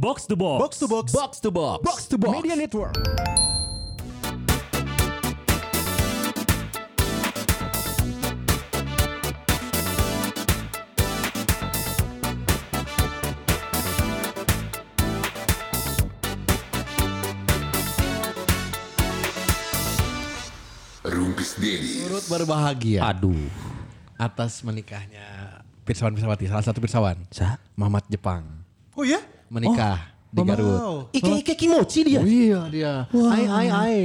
Box to box. Box to box. Box to box. Box to box. Media Network. Rumpis Dedi. Turut berbahagia Aduh. atas menikahnya Pirsawan Pirsawati, salah satu Pirsawan. Sa? Mamat Jepang. Oh ya? Menikah di Garut. Wow. Ike Ike Kimochi dia. Oh iya dia. Ai ai ai.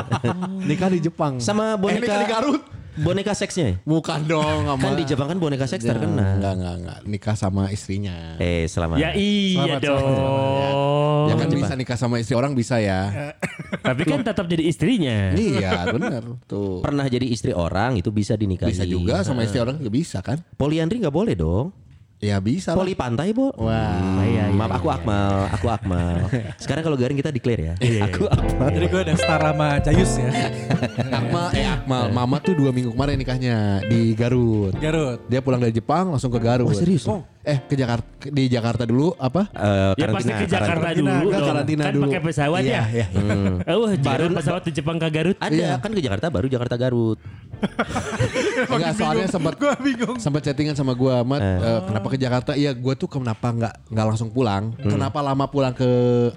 Nikah di Jepang. Sama Eh, boneka nikah di Garut. Boneka seksnya. ya? Bukan dong, sama. Kan di Jepang kan boneka seks terkenal. Enggak, enggak, enggak. Nikah sama istrinya. Eh, selamat. Ya iya Selamat, dong. ya kan bisa nikah sama istri orang bisa ya. Tapi kan tetap jadi istrinya. iya, benar. Tuh. Pernah jadi istri orang itu bisa dinikahi. Bisa juga sama istri orang juga bisa kan? Poliandri nggak boleh dong. Ya bisa lah. Poli pantai, Bo. Wah. iya, iya, Maaf aku Akmal, aku Akmal. Sekarang kalau garing kita declare ya. Aku Akmal. Jadi gue udah setara sama Jayus ya. Akmal, eh Akmal, Mama tuh dua minggu kemarin nikahnya di Garut. Garut. Dia pulang dari Jepang langsung ke Garut. Oh, serius? Eh ke Jakarta di Jakarta dulu apa? Eh, Ya pasti ke Jakarta karantina. dulu Enggak, dong. karantina kan dulu. pakai pesawat Iya, ya. iya. Oh, Baru- pesawat di Jepang ke Garut. Ada Iya. kan ke Jakarta baru Jakarta Garut. Enggak, soalnya sempat Gue bingung. sempat chattingan sama gua, Mat, eh, kenapa ke Jakarta? Iya, gua tuh kenapa nggak nggak langsung pulang? Kenapa lama pulang ke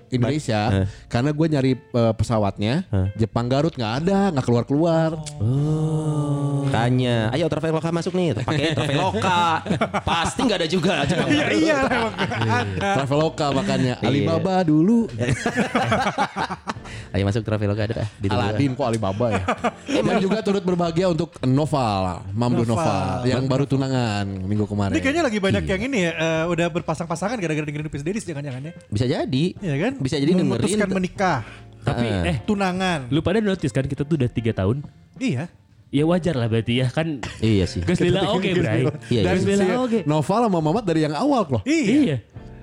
Indonesia? Karena gua nyari eh, pesawatnya Jepang Garut nggak ada, nggak keluar keluar. Tanya, ayo Traveloka masuk nih, pakai Traveloka. Pasti nggak ada juga. Iya iya emang gak ada. Traveloka makanya Iya. Alibaba dulu. Ayo masuk Traveloka ada. Aladin kok Alibaba ya. Dan juga turut berbahagia untuk Noval, Mamdu Noval. Yang baru tunangan minggu kemarin. Ini kayaknya lagi banyak yang ini ya, eh, udah berpasang-pasangan gara-gara dengerin Pis Dedis jangan-jangan ya. Bisa jadi. Iya kan? Bisa jadi dengerin. Memutuskan menikah. Tapi eh Tunangan. lu pada notice kan kita tuh udah tiga tahun. Iya. Ya wajar lah berarti ya kan. Iya sih. Gas lila oke bray. Iya, Dan iya. Gas si lila oke. Noval sama Mamat dari yang awal loh. Iya. Iya.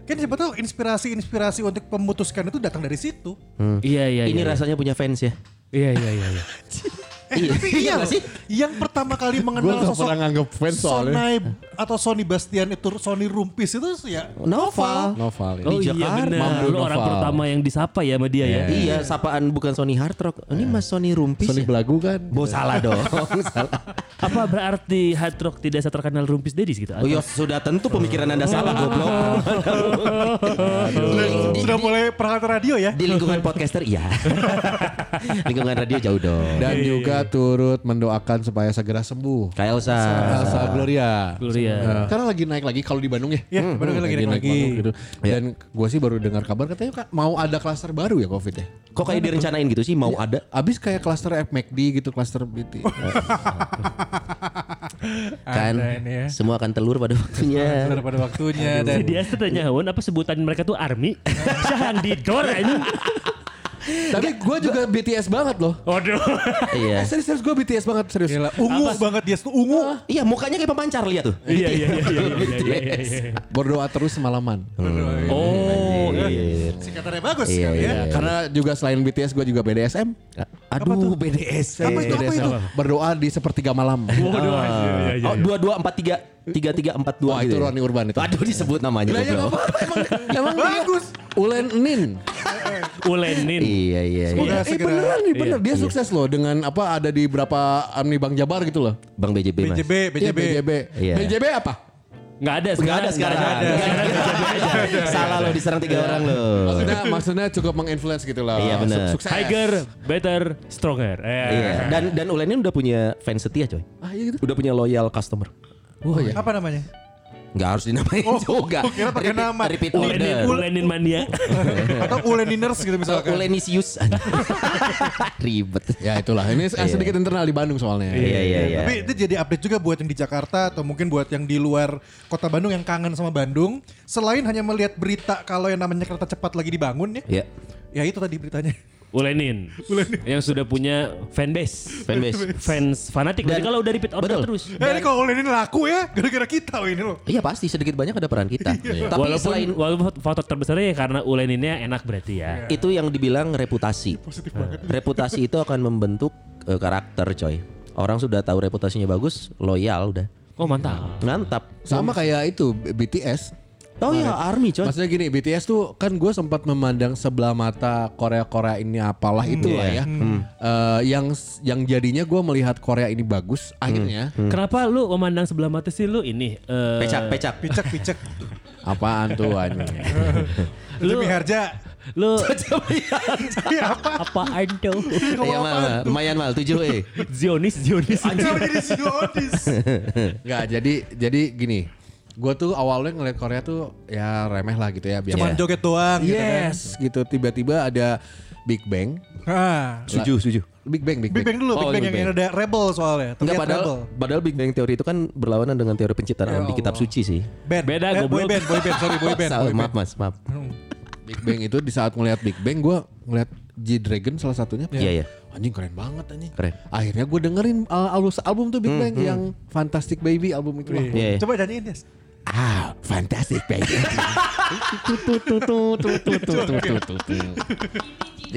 Kan siapa tahu inspirasi-inspirasi untuk memutuskan itu datang dari situ. Iya iya. Ini iya. rasanya punya fans ya. Iya iya iya. iya. Eh, tapi iya nggak loh. sih? Yang pertama kali mengenal gak sosok nganggep fans soalnya. Sonai atau Sony Bastian itu Sony Rumpis itu ya Noval. Noval ya. Oh Di iya Jakarta. Mamdu Lu orang Noval. pertama yang disapa ya sama dia ya. Iya, sapaan bukan Sony Hard Rock. Ini Mas Sony Rumpis. Sony ya? Belagu kan. Bo salah dong. salah. Apa berarti hard rock tidak terkenal Rumpis Dedis gitu? Oh iya, sudah tentu pemikiran Anda salah goblok. sudah mulai perangkat radio ya. Di lingkungan podcaster iya. lingkungan radio jauh dong. Dan juga turut mendoakan supaya segera sembuh. Kayak Elsa. Elsa Gloria. Gloria. Eh, Karena lagi naik lagi kalau di Bandung ya. Iya, Bandung lagi naik lagi. Bandung gitu. Dan gue sih baru dengar kabar katanya Kak, mau ada klaster baru ya Covid ya. Kok kayak direncanain gitu sih mau ada? Abis kayak klaster FMCD gitu, klaster BT. Kan ya. semua akan telur pada waktunya. Benar pada waktunya Si dan dia tanya apa sebutan mereka tuh army? Jangan didor ini. Tapi gue juga BTS banget loh. Waduh. Eh, Iya. serius, serius gue BTS banget serius. Gila, ungu banget dia tuh ungu. Iya, mukanya kayak pemancar lihat tuh. Iya iya iya iya iya iya. iya. Berdoa terus semalaman. Oh, Iya. Singkatannya bagus Iya, sekali ya. iya. Karena juga selain BTS gue juga BDSM. Aduh, BDS. Apa itu, apa BDSM. itu? Berdoa di sepertiga malam. Waduh. iya, iya, Oh, iya. dua dua empat tiga tiga tiga empat dua. Wah itu Roni Urban itu. Aduh disebut namanya Lah, ya apa-apa, emang, emang bagus. Ulen Nin. Ulenin. Iya iya Semoga iya. Eh segera beneran nih bener dia sukses loh dengan apa ada di berapa Amni Bang Jabar gitu loh. Bang BJB Mas. BJB, Iya, BJB. BJB. Iya. BJB apa? Nggak ada Enggak ada sekarang. Nggak ada. Salah lo diserang tiga orang lo. Maksudnya maksudnya cukup menginfluence gitu lah. Iya, bener. Sukses. Tiger, better, stronger. Eh. Iya. Dan dan Ulenin udah punya fans setia coy. Ah iya gitu. Udah punya loyal customer. Oh iya. Apa namanya? Nggak harus dinamain Oh, juga. oh, kira pakai nama. Repeat Ulenin, order. Ulenin mania. Atau Uleniners gitu misalkan. Ulenisius. Ribet. Ya itulah. Ini sedikit internal di Bandung soalnya. Iya iya iya. Tapi itu jadi update juga buat yang di Jakarta atau mungkin buat yang di luar kota Bandung yang kangen sama Bandung. Selain hanya melihat berita kalau yang namanya kereta cepat lagi dibangun ya. Iya. Ya itu tadi beritanya. Ulenin. Yang sudah punya fanbase. Fanbase. Fans fanatik. Jadi Dan- kalau udah repeat order betul. terus. Eh ini kalau Ulenin laku ya gara-gara kita loh ini loh. Iya pasti sedikit banyak ada peran kita. Tapi walaupun selain walaupun faktor terbesarnya ya karena uleninnya enak berarti ya. itu yang dibilang reputasi. Reputasi itu akan membentuk eh, karakter coy. Orang sudah tahu reputasinya bagus, loyal udah. Oh mantap. Mantap. Sama kayak itu BTS. Oh iya, Army coy. Maksudnya gini, BTS tuh kan gue sempat memandang sebelah mata Korea-Korea ini apalah itu lah iya. ya. Eh, yang yang jadinya gue melihat Korea ini bagus, akhirnya Kenapa lu memandang sebelah mata sih lu ini? eh, Pecak, pecak. Picek picek. apaan tuh anjing. Lu Harja. Lu Iya apa? apaan tuh? Iya mal, mal. lumayan mal, tujuh eh. Zionis, Zionis. Kenapa jadi Zionis? Nggak, jadi jadi gini. Gue tuh awalnya ngeliat Korea tuh ya remeh lah gitu ya. biasa. Cuman joget doang gitu kan. Yes, gitu. Tiba-tiba ada Big Bang. Ah. Setuju, setuju. Big Bang, Big, Big Bang dulu, Oh, Big Bang Big yang, Bang. yang ada Rebel soalnya. Enggak padahal Rebel. padahal Big Bang Theory itu kan berlawanan dengan teori penciptaan Ya di kitab suci sih. Band. Beda, eh, boy band, boy band, sorry boy band. Salah, boy band. maaf Mas, maaf. Big Bang itu di saat ngeliat Big Bang gue ngeliat G-Dragon salah satunya. Iya, iya. Anjing keren banget anjing. Keren. Akhirnya gue dengerin uh, album album tuh Big Bang yang Fantastic Baby album itu. Iya, iya. Coba nyanyiin Des. Ah, Fantastic Baby.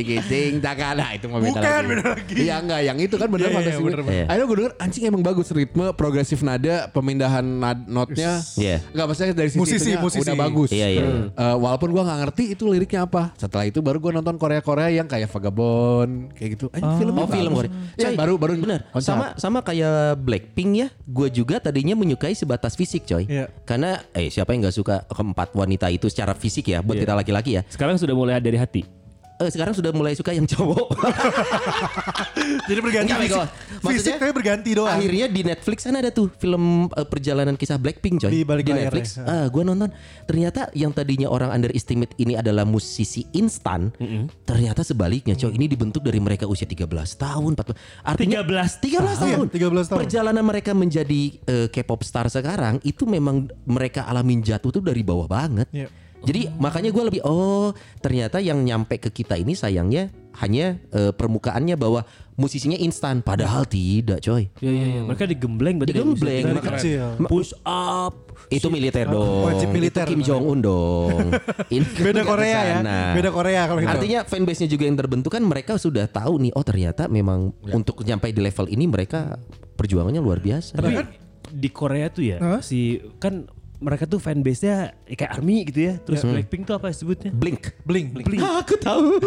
giting takana nah, itu mau beda Bukan, lagi. Iya enggak, yang itu kan bener iya, iya, bener. bener. Akhirnya gue denger anjing emang bagus ritme, progresif nada, pemindahan nad- notnya. Iya. Enggak maksudnya dari sisi Musisi, itunya musisi. udah bagus. Iya, iya. Hmm. Uh, walaupun gue nggak ngerti itu liriknya apa. Setelah itu baru gue nonton Korea-Korea yang kayak Vagabond kayak gitu. Anjing oh, film oh, film Korea. Hmm. Ya, baru baru bener. Sama sama kayak Blackpink ya. Gue juga tadinya menyukai sebatas fisik coy. Iya. Karena eh siapa yang nggak suka keempat wanita itu secara fisik ya buat iya. kita laki-laki ya. Sekarang sudah mulai dari hati. Eh, sekarang sudah mulai suka yang cowok. Jadi berganti Enggak, fisik. Maksudnya, Fisik berganti doang. Akhirnya di Netflix kan ada tuh film eh, perjalanan kisah Blackpink coy Di balik layar Netflix. ya. Ah, gue nonton. Ternyata yang tadinya orang underestimate ini adalah musisi instan, ternyata sebaliknya coy. Ini dibentuk dari mereka usia 13 tahun, 14. Artinya 13 13 tahun. Iya, 13 tahun. Perjalanan mereka menjadi eh, K-pop star sekarang itu memang mereka alamin jatuh tuh dari bawah banget. Iya. Jadi makanya gue lebih oh ternyata yang nyampe ke kita ini sayangnya hanya eh, permukaannya bahwa musisinya instan padahal tidak coy. Iya iya iya. Mereka digembleng berarti Digembleng. Dari kecil. Ma- Push up. Itu militer dong. Wajib militer. Itu Kim Jong Un dong. Ini kan Beda Korea ya. Beda Korea kalau gitu. Artinya fanbase-nya juga yang terbentuk kan mereka sudah tahu nih oh ternyata memang untuk nyampe di level ini mereka perjuangannya luar biasa. Tapi di Korea tuh ya Hah? si kan mereka tuh fanbase-nya kayak army gitu ya. Terus Blackpink tuh apa sebutnya? Blink. Bling, bling. Ah, aku tahu.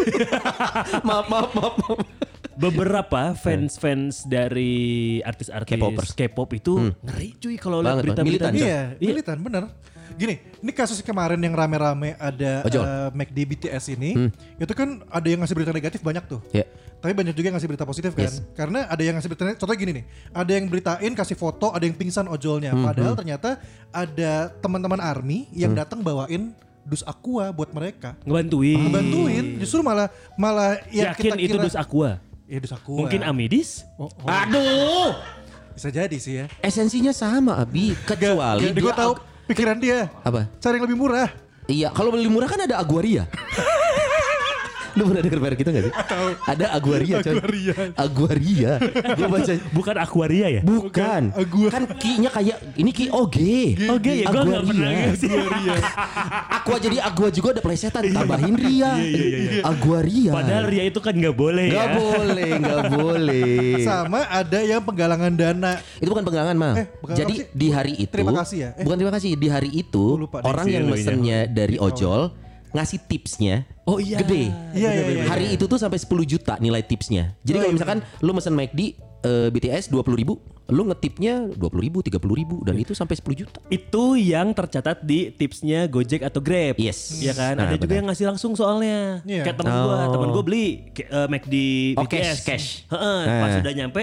maaf, maaf, maaf, maaf. Beberapa fans-fans dari artis-artis K-popers. K-pop itu ngeri cuy kalau lihat berita-berita. militan, Iya, militan bener. Gini, ini kasus kemarin yang rame-rame ada Ojol. uh, McD BTS ini, itu kan ada yang ngasih berita negatif banyak tuh. Ya. Tapi banyak juga yang ngasih berita positif kan. Yes. Karena ada yang ngasih berita contohnya gini nih. Ada yang beritain kasih foto, ada yang pingsan ojolnya. Padahal ternyata ada teman-teman army yang datang bawain dus aqua buat mereka. Ngebantuin. Ngebantuin, justru malah malah ya Yakin kita itu kira dus aqua. Ya dus aqua. Mungkin Amidis? Oh, oh. Aduh. Bisa jadi sih ya. Esensinya sama Abi, kecuali Gue tahu pikiran dia. apa? Cari yang lebih murah. Iya, kalau beli murah kan ada Aguaria. Lu pernah denger merek itu gak sih? Ada Aguaria coy. Aguaria. Aguaria. Gue baca Bukan Aquaria ya? Bukan. Agua- Kan ki-nya kayak ini ki OG. Oke ya gue gak pernah Aguaria. sih. Aqua jadi Aqua juga ada plesetan tambahin Ria. Aguaria. Padahal Ria itu kan gak boleh Gak ya. boleh, gak boleh. Sama ada yang penggalangan dana. Itu bukan penggalangan mah. Eh, Jadi di hari itu Terima kasih ya. Eh. Bukan terima kasih. Di hari itu orang yang mesennya dari ojol ngasih tipsnya Oh iya. gede. Iya, iya, iya. Hari itu tuh sampai 10 juta nilai tipsnya. Jadi Oh, kalau iya. misalkan lu mesen McD eh, BTS 20 ribu, lu ngetipnya 20 ribu, 30 ribu dan itu sampai 10 juta. Itu yang tercatat di tipsnya Gojek atau Grab. Yes. Iya kan? Nah, Ada juga benar. yang ngasih langsung soalnya. Iya. Kayak temen gua, Oh. temen gua beli ke- eh, McD Oh, BTS. cash, cash. Heeh, Nah. pas udah nyampe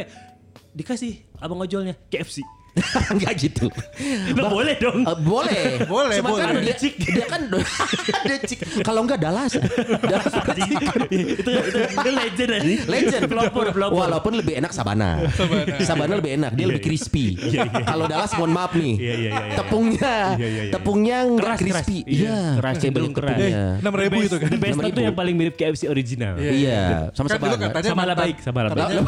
dikasih abang ojolnya KFC. Enggak gitu. Nggak boleh dong. Eh, boleh. Boleh, Cuma kan boleh. dia, dia kan ada cik. Kalau enggak Dallas. Dallas itu, itu, itu legend aja. Legend. Pelopor, pelopor. Walaupun lebih enak Sabana. Sabana lebih enak, dia lebih crispy. Kalau Dallas mohon maaf nih. Iya, iya, iya, iya. Tepungnya Iya, iya, iya. tepungnya enggak crispy. Iya, Iya, keras, cenderung keras. tepungnya. Enam ribu itu kan. The best 6.000. itu yang paling mirip KFC original. Iya, sama Kan Sabana. Sama lah baik, sama lah baik.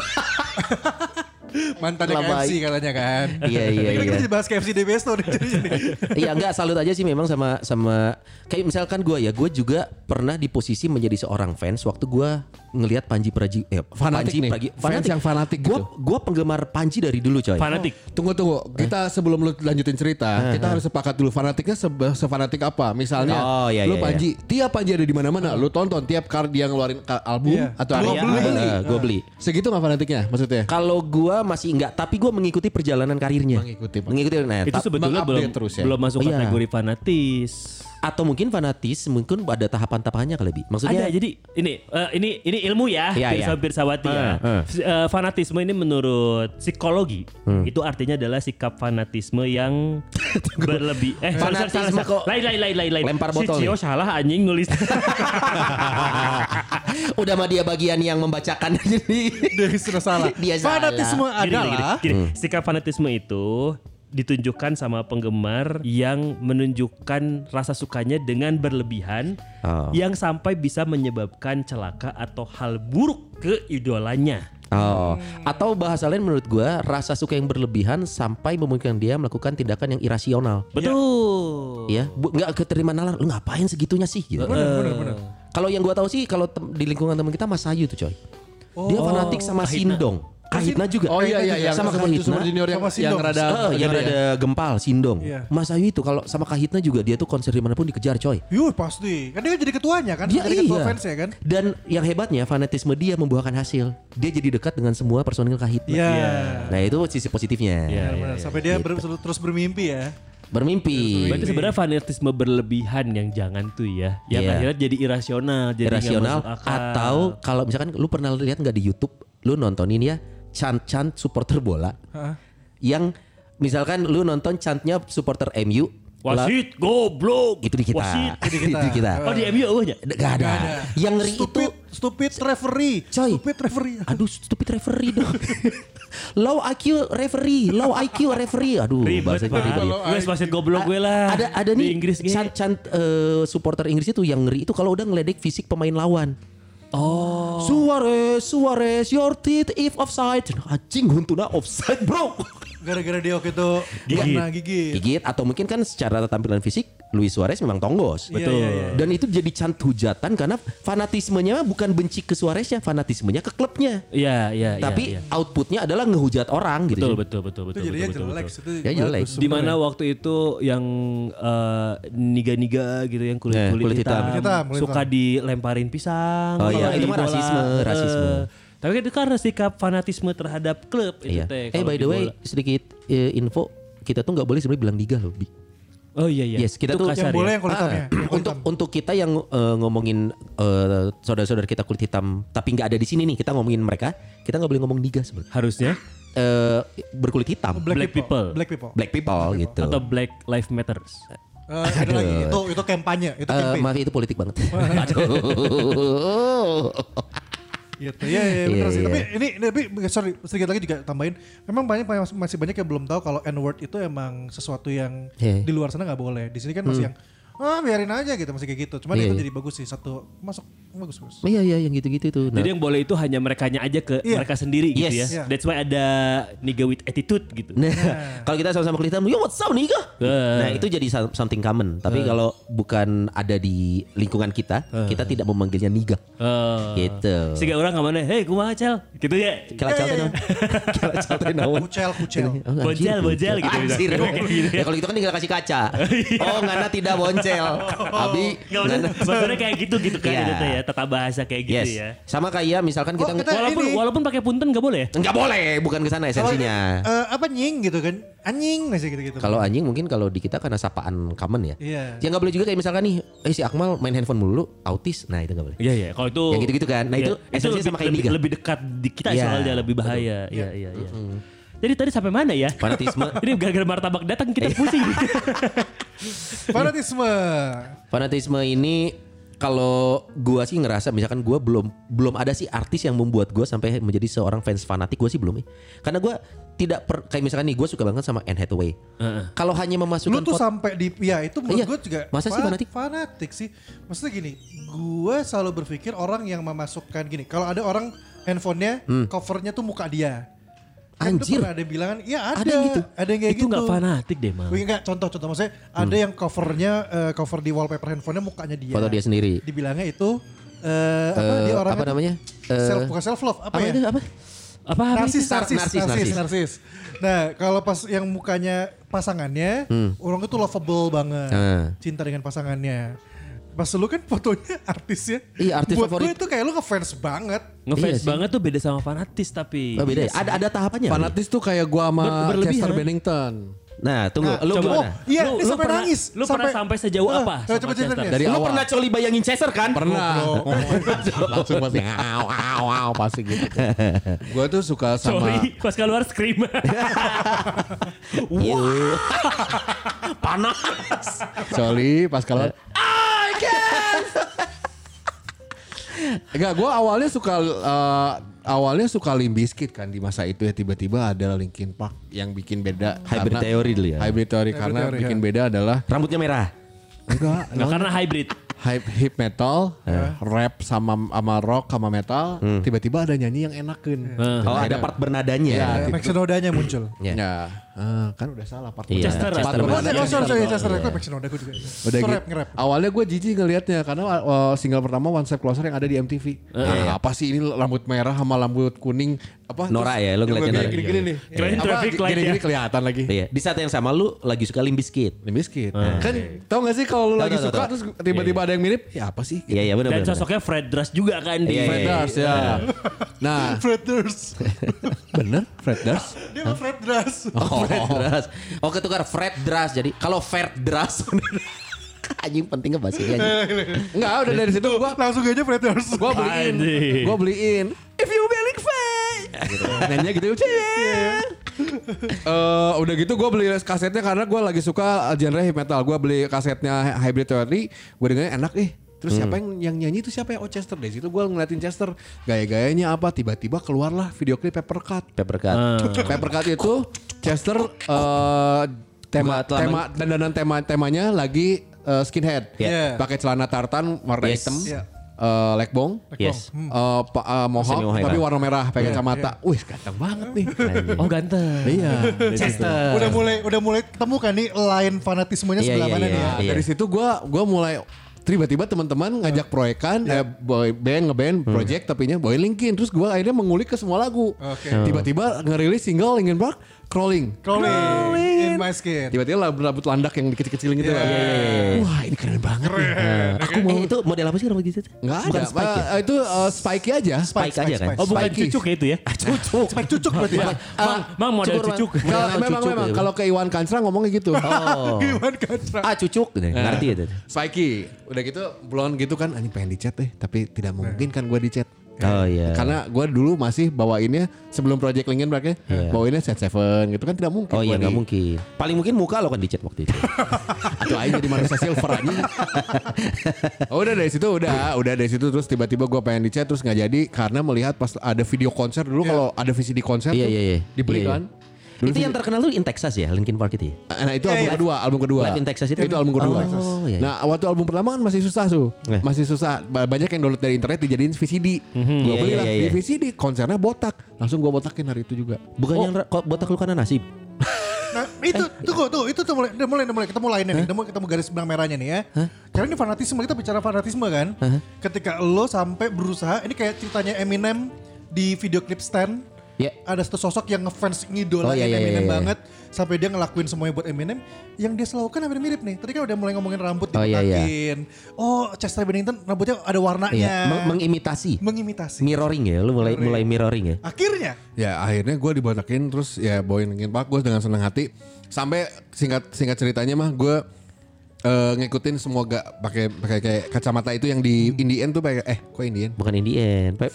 Labai. KFC katanya kan. Iya, iya, Ini iya. kita jadi bahas KFC di Besto. Iya enggak salut aja sih memang sama sama kayak misalkan gue ya gue juga pernah di posisi menjadi seorang fans waktu gue ngelihat Panji Praji eh Fanatik Panji nih. Pragi- Fans yang fanatik Gua gitu. gua penggemar Panji dari dulu coy. Fanatik. Tunggu tunggu, kita sebelum lu lanjutin cerita, kita harus sepakat dulu fanatiknya sebe- sefanatik apa. Misalnya, Oh, iya, lu iya, Panji, tiap Panji ada di mana-mana, lu tonton tiap kali dia ngeluarin album Iya. atau karya, beli. beli. Eh, gua beli. Segitu nggak fanatiknya maksudnya? Kalau gua masih enggak, tapi gua mengikuti perjalanan karirnya. Mengikuti. Mengikuti nah, Itu sebetulnya belum terus ya? belum masuk Iya. kategori fanatis. Atau mungkin fanatis, mungkin ada tahapan-tahapannya kali lebih. Maksudnya Ada jadi ini eh, ini ini ilmu ya, Iya, Pirsa iya. Pirsawati ya. Eh, fanatisme ini menurut psikologi Hmm. itu artinya adalah sikap fanatisme yang berlebih. Eh salah, salah, Fanatisme salah, kok lain lain lain lain lain. lempar Si botol Cio nih. salah anjing nulis. udah mah dia bagian yang membacakan jadi Dia sudah salah. Dia salah. Fanatisme Gini, gini, adalah gini, gini. sikap fanatisme itu ditunjukkan sama penggemar yang menunjukkan rasa sukanya dengan berlebihan Oh. yang sampai bisa menyebabkan celaka atau hal buruk ke idolanya. Oh, atau bahasa lain menurut gua rasa suka yang berlebihan sampai memungkinkan dia melakukan tindakan yang irasional. Betul. Ya, bu, nggak keterima nalar, lu ngapain segitunya sih? Gitu. Kalau yang gua tahu sih kalau di lingkungan teman kita Mas Ayu tuh coy. Dia fanatik sama Sindong. Kahitna juga. Oh iya iya yang sama Kahitna. Super Junior yang, Sama yang rada Eh, yang gede ya? ada gempal, Sindong. Iya. Mas Ayu itu kalau sama Kahitna juga dia tuh konser di mana pun dikejar coy. Yuh pasti. Kan dia jadi ketuanya kan. Dia jadi ketua iya. fans ya kan. Dan yang hebatnya fanatisme dia membuahkan hasil. Dia jadi dekat dengan semua personil Kahitna. Iya. Nah itu sisi positifnya. Iya, Benar, Sampai dia ber- terus bermimpi ya. Bermimpi. Berarti sebenarnya fanatisme berlebihan yang jangan tuh ya. Yang Iya. akhirnya jadi irasional, jadi Irasional masuk akal. atau kalau misalkan lu pernah lihat nggak di YouTube, lu nontonin ya chant-chant supporter bola Hah? yang misalkan lu nonton chantnya supporter MU wasit goblok. itu di kita. Wasit. Itu di kita. Di. Oh di MU eueuhnya. Gak ada. Yang ngeri itu Stupid, stupid referee. Coy. Stupid referee. Aduh stupid referee dong. low IQ referee, low IQ referee. Aduh Ribet bahasa Pak. jadi Wes wasit goblok gue lah. ada ada Di nih Inggris ge. chant chant eh, supporter Inggris itu yang ngeri itu kalau udah ngeledek fisik pemain lawan. Oh. Suarez, Suarez, your teeth if offside. Anjing huntuna offside, Bro. Gara-gara dia waktu itu Gigit. kena gigit. Gigit atau mungkin kan secara tampilan fisik Luis Suarez memang tonggos. Betul. Iya, iya, Dan itu jadi cant hujatan karena fanatismenya bukan benci ke Suareznya, fanatismenya ke klubnya. Iya, iya, iya. Tapi iya. outputnya adalah ngehujat orang gitu. betul, betul, betul, betul. Itu jadinya betul, betul, jelek. betul. Itu Ya, jelek. bagus Di mana sebenarnya. waktu itu yang eh, niga-niga gitu yang kulit Eh, kulit, kulit hitam. hitam, hitam, kulit suka hitam. dilemparin pisang. Oh iya, itu mah rasisme, Eh, rasisme. Tapi itu karena sikap fanatisme terhadap klub itu Iya. teh. Eh by the way bola. sedikit eh, info kita tuh nggak boleh sebenarnya bilang liga loh. Bi. Oh iya iya. Yes, kita Itu tuh- Yang kasar boleh ya. yang kulit hitamnya. Ah, untuk untuk kita yang eh, ngomongin eh, saudara-saudara kita kulit hitam tapi nggak ada di sini nih kita ngomongin mereka kita nggak boleh ngomong niga sebenarnya Harusnya Eh, berkulit hitam Black people. Black people. black people gitu atau Black Lives Matters. Eh, ada lagi itu itu kampanye, itu Eh, campaign. maaf itu politik banget aduh Gitu. Iya, iya benar Iya, sih. iya. Tapi ini, ini tapi sorry sedikit lagi juga tambahin. Memang banyak masih banyak yang belum tahu kalau N word itu emang sesuatu yang Iya. di luar sana nggak boleh. Di sini kan masih yang ah biarin aja gitu masih kayak gitu. Cuman Iya, itu iya. jadi bagus sih satu masuk bagus bagus. iya iya yang gitu-gitu tuh nah, Jadi yang boleh itu hanya merekanya aja ke Iya. mereka sendiri gitu Yes. ya. Iya. That's why ada nigga with attitude gitu. Nah, kalau kita sama-sama kulit hitam, yo what's up nih Eh. Nah itu jadi some- something common. Tapi kalau bukan ada di lingkungan kita, kita tidak memanggilnya niga. Oh. Gitu. Siga orang ke mana? Hei kumaha cel? Gitu ya. Kala calte naon? Kala calte naon? Kucel kucel. Oh, anjir, Boncel, boncel gitu. Anjir. Gitu. ya kalau gitu kan tinggal kasih kaca. Oh, ngana tidak boncel. Abi Gak usah, ngana. sebenarnya kayak gitu gitu kan Iya. itu teh ya, tata bahasa kayak gitu Yes. ya. Sama kayak misalkan kita, kita- Walaupun ini- walaupun pakai punten gak boleh ya? nggak boleh, bukan ke sana esensinya. eh, apa nying gitu kan? Anjing masih gitu-gitu. Kalau anjing mungkin kalau di kita karena sapaan common ya. Iya. Ya nggak boleh juga kayak misalkan nih, eh si Akmal main handphone mulu, autis. Nah itu nggak boleh. Iya iya, kalau itu Yang gitu-gitu kan. Nah, Iya, itu esensinya lebih, sama kayak lebih, niga. lebih dekat di kita Iya. soalnya lebih bahaya. Iya iya iya. Jadi tadi sampai mana ya? Fanatisme. Ini gara-gara martabak datang kita pusing. Fanatisme. Fanatisme ini kalau gua sih ngerasa misalkan gua belum belum ada sih artis yang membuat gua sampai menjadi seorang fans fanatik gua sih belum ya. Karena gua tidak per, kayak misalkan nih gua suka banget sama Anne Hathaway. Kalau hanya Lu memasukkan tuh foto sampai di ya itu menurut Iya. gue juga Masa sih fanatik? Fanatik sih. Maksudnya gini, gue selalu berpikir orang yang memasukkan gini, kalau ada orang handphonenya covernya tuh muka dia. Kan Hmm. itu Anjir. ada yang bilang iya ada, Ada yang gitu? ada yang kayak itu gitu. nggak fanatik deh. Wih, enggak, contoh-contoh maksudnya Hmm. ada yang covernya eh, cover di wallpaper handphonenya mukanya dia. foto dia sendiri. Dibilangnya itu eh, apa dia Eh, orangnya apa tuh namanya? Eh, self bukan self love apa, apa ya? itu apa? Apa apa narsis, itu? narsis, Narsis, narsis, narsis. narsis. Nah, kalau pas yang mukanya pasangannya, orang itu lovable banget, Hmm. cinta dengan pasangannya. Pas lu kan fotonya artis ya. Iya, artis Buat favorit. gue itu kayak lu ngefans banget. Ngefans Iya sih. banget tuh beda sama fanatis tapi. Oh, beda ya? Ada ada tahapannya. Fanatis tuh kayak gua sama Ber- berlebihan. Chester Bennington. Nah, tunggu, Nah, lu coba. Oh, iya, Lu- lu sampai pernah- nangis. lu pernah sampai sejauh Ah, apa coba sama Chester? nih. Dari Lu awal. pernah coli bayangin Chester kan? Pernah. Langsung pasti aw aw aw pasti gitu. Gua tuh suka sama Sorry, pas keluar scream. Iya. Panas. Soli pas kalau Enggak, gue awalnya suka eh, awalnya suka Limp Bizkit kan di masa itu ya tiba-tiba ada Linkin Park yang bikin beda Hybrid karena- Theory dulu ya? Hybrid Theory karena Theory, bikin ya. beda adalah Rambutnya merah. enggak Nggak karena hybrid. hip hip metal, rap sama sama rock sama metal, tiba-tiba ada nyanyi yang enakeun. Oh, ada part bernadanya. Iya. Ya, Max Nodanya muncul. Ya. Ya, ah, kan udah salah part Iya, Chester, part Chester. Oh, bernada. oh, sorry, sorry, Chester. Iya. Max Noda gue juga. Udah Itu gitu. rap, nge-rap. Awalnya gue jijik ngelihatnya karena uh, single pertama One Step Closer yang ada di MTV. Nah, apa sih ini rambut merah sama rambut kuning apa? Norak ya, lu ngeliatnya Norak. Gini-gini nih. Traffic light Gini-gini ya. kelihatan lagi. Iya. Di saat yang sama lu lagi suka Limp Bizkit. Limp Bizkit. Kan tau gak sih kalau lu lagi suka terus tiba-tiba ada yang mirip, ya apa sih? Iya, iya benar Dan benar. sosoknya Fred Durst juga kan di Iya, Fred iya, Durst ya. Nah, Fred Durst. bener Fred Durst. Dia mah Fred Durst. Oh, Fred Dras. Oh, ketukar Fred Dras. Jadi kalau Fred Dras anjing penting ngebahas ini anjing. Enggak, udah dari situ gua Langsung aja Fred Durst. gua beliin. Gua beliin. If you fine. Gitu. Nanya gitu. "Cie." Eh, udah gitu gue beli kasetnya karena gue lagi suka genre heavy metal. Gue beli kasetnya Hybrid Theory. Gue dengerin enak ih. Terus siapa yang yang nyanyi itu siapa ya? Oh Chester deh. Situ gue ngeliatin Chester gaya-gayanya apa. Tiba-tiba keluarlah video klip Paper Cut. Paper cut. Paper Cut itu Chester eh, tema tema dandanan tema temanya lagi eh, skinhead. Iya. Pakai celana tartan warna Yes. hitam. Iya. eh, legbong. Yes. eh, pa- eh, mohawk, tapi ya. warna merah pakai kacamata. Wih, ganteng banget nih. Oh ganteng. iya. Chester. Udah mulai udah mulai ketemu kan nih line fanatismenya Iya, sebelah iya, mana iya. nih ya. Nah, dari situ gue gua mulai tiba-tiba teman-teman ngajak proyekan eh, boy band ngeband project tapi nya boy Linkin terus gue akhirnya mengulik ke semua lagu Oke. tiba-tiba ngerilis single Linkin Park Crawling Crawling in my skin. tiba-tiba rambut landak yang dikecil-kecil gitu kan. wah ini keren banget nih Aku mau itu model apa sih rambut gitu? nggak ada Spike ya? Eh, itu eh, spiky aja Spike aja kan? Oh bukan Spiky. cucuk ya itu ya? Cucuk. Spike cucuk berarti ya. Mang, mang model cukur, cucuk. Model memang cucuk memang gitu. kalau ke Iwan Kansra ngomongnya gitu Oh. Gimana Katra? Ah cucuk, ngerti ya spiky udah gitu blonde gitu kan anjing pengen dicat deh tapi tidak mungkin kan gue dicat Oh iya. Karena gue dulu masih bawainnya sebelum Project Linkin Park ya, bawainnya set seven gitu kan tidak mungkin. Oh iya nggak di- mungkin. Paling mungkin muka lo kan dicat waktu itu. Atau aja di manusia silver aja. oh, udah dari situ udah, udah dari situ terus tiba-tiba gue pengen dicat terus nggak jadi karena melihat pas ada video konser dulu kalau ada VCD konser Iya tuh iya iya. dibeli Iya, iya. kan. Dulu Itu yang terkenal tuh In Texas ya, Linkin Park itu ya? Nah itu album kedua, album kedua. Live in Texas itu? Itu album kedua. Oh, iya, iya. Nah waktu album pertama kan masih susah tuh, Eh. masih susah. Ba- Banyak yang download dari internet dijadiin VCD. Gue Iya, beli iya, lah iya, di iya. VCD, konsernya botak. Langsung gue botakin hari itu juga. Bukan yang ra- kok botak lu karena nasib. Nah, itu tuh tuh itu tuh mulai mulai mulai ketemu lainnya nih. Udah mulai ketemu garis benang merahnya nih ya. Karena ini fanatisme kita bicara fanatisme kan. Ketika lo sampai berusaha ini kayak ceritanya Eminem di video klip Stan. Ya. Ada satu sosok yang ngefans Oh, ngidolain iya, iya, Eminem iya, iya. banget sampai dia ngelakuin semuanya buat Eminem yang dia selalu kan hampir mirip nih. Tadi kan udah mulai ngomongin rambut Oh, iya, iya. Oh, Chester Bennington rambutnya ada warnanya. Iya, meng- mengimitasi. mengimitasi. Mirroring ya, lu mulai mulai mirroring ya. Ya Akhirnya akhirnya gue dibotakin terus ya bawain Park gue dengan senang hati. Sampai singkat singkat ceritanya mah gue eh, ngikutin semua gak pakai pakai kayak kacamata itu yang di Indian tuh pakai eh kok Indian? Bukan Indian. Pa-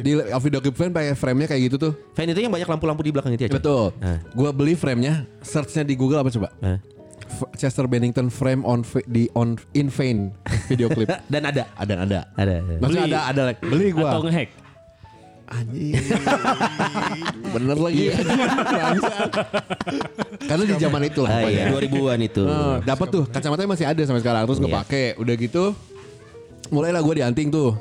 Di video clip Vane pakai frame-nya kayak gitu tuh. Fan itu yang banyak lampu-lampu di belakang itu ya. Betul. Nah. Gue beli frame-nya, search-nya di Google apa coba? Hah? F- Chester Bennington frame on di on in Vane video clip. Dan ada. ada ada. Ada. Maksudnya Beli. ada ada beli gue. Atau ngehack. Anjing. Bener lagi. Bangsat. Karena di zaman itu lah. Ah, iya, 2000-an itu. Eh, dapat tuh kacamatanya masih ada sampai sekarang terus gue Iya. pakai udah gitu mulailah gue dianting tuh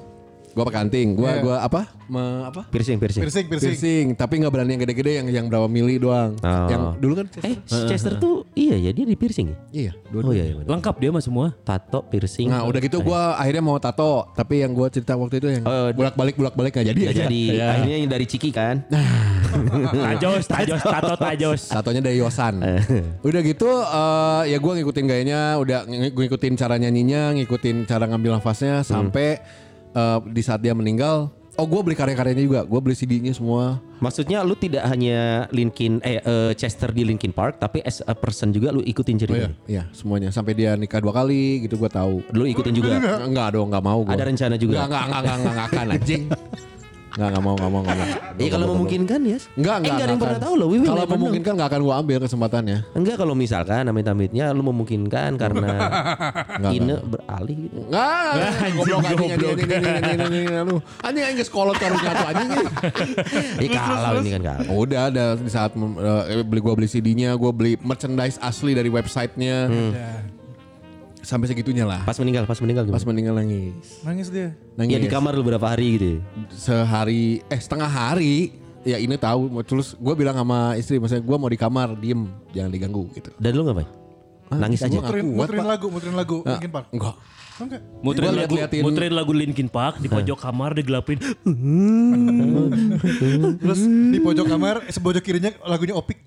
gue pakai anting gue Iya. gua apa me- apa? Piercing, piercing. Piercing, piercing. Piercing, tapi nggak berani yang gede-gede yang yang berapa mili doang. Oh. Yang dulu kan Eh, si Chester tuh iya ya dia di piercing ya? iya, dua Oh iya, iya. Lengkap dia mah semua. Tato, piercing. Nah, udah gitu gua akhirnya mau tato, tapi yang gua cerita waktu itu yang Oh, bolak-balik bolak-balik nggak jadi Nggak aja. jadi Iya. akhirnya yang dari Ciki kan. Tajos, tajos, tato, tajos. Tatonya dari Yosan. udah gitu eh, ya gua ngikutin gayanya, udah ng- gua ngikutin cara nyanyinya, ngikutin cara ngambil nafasnya sampai eh, di saat dia meninggal, oh gua beli karya-karyanya juga, gua beli CD-nya semua. Maksudnya lu tidak hanya Linkin eh eh, Chester di Linkin Park tapi as a person juga lu ikutin Oh iya, ceritanya. iya semuanya sampai dia nikah dua kali gitu gua tahu. Lu ikutin juga. Enggak dong, enggak mau gua. Ada rencana juga? Enggak, enggak, enggak, enggak, enggak, enggak akan anjing. Enggak, enggak mau, enggak mau, enggak mau. Iya kalau memungkinkan ya. Enggak, Eh, enggak. enggak ada yang enggak pernah akan. tahu loh. We will Kalau memungkinkan enggak akan gua ambil kesempatannya. Enggak kalau misalkan amit-amitnya lu memungkinkan karena Enggak, Ine beralih gitu. Enggak, goblok anjing lu. Anjing anjing sekolot karungnya tuh anjing. Ih kalau ini kan kalau. Udah ada di saat eh, beli gua beli CD-nya, gua beli merchandise asli dari websitenya. Ya. Sampai segitunya lah. Pas meninggal, pas meninggal Pas gimana? meninggal nangis. Nangis dia. Nangis. Ya di kamar lu berapa hari gitu. ya? Sehari eh setengah hari ya ini tahu terus gue bilang sama istri maksudnya gue mau di kamar diem jangan diganggu gitu Dan lu ngapain? Nangis aja. Muterin, kuat, muterin lagu, muterin lagu. Linkin Park. enggak enggak. Muterin Gua lagu, liat-liatin- muterin lagu Linkin Park di pojok kamar digelapin. Terus di pojok kamar, eh, sebojok kirinya lagunya Opik.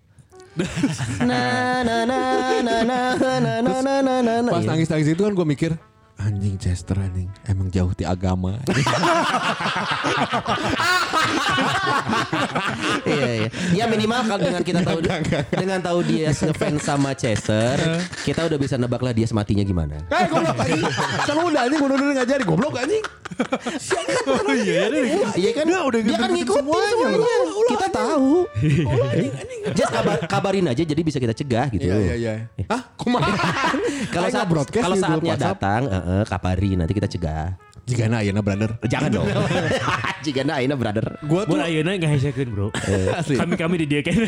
Na na na na na na na na na na na. pas Iya. nangis nangis itu kan gue mikir anjing Chester anjing. Emang jauh di agama. Iya iya. Ya minimal kalau dengan kita tahu dengan tahu dia ngefans sama Chester, kita udah bisa nebak lah dia sematinya gimana. eh goblok anjing. Kan udah anjing. Udah udah ngajari goblok anjing. Oh iya, iya. Iya. Kan? Dia udah dia kan ngikutin semuanya. Kita tahu. Just kabar, kabarin aja jadi bisa kita cegah gitu. iya iya iya. Ah kumaha Kalau saat kalau saatnya WhatsApp. datang, eh, eh, kabari nanti kita cegah. jika na ayeuna brother Jangan dong. Jika na aina brother. gue tuh ayeuna ngahesekeun, Bro. Asli. Kami-kami di dia kene.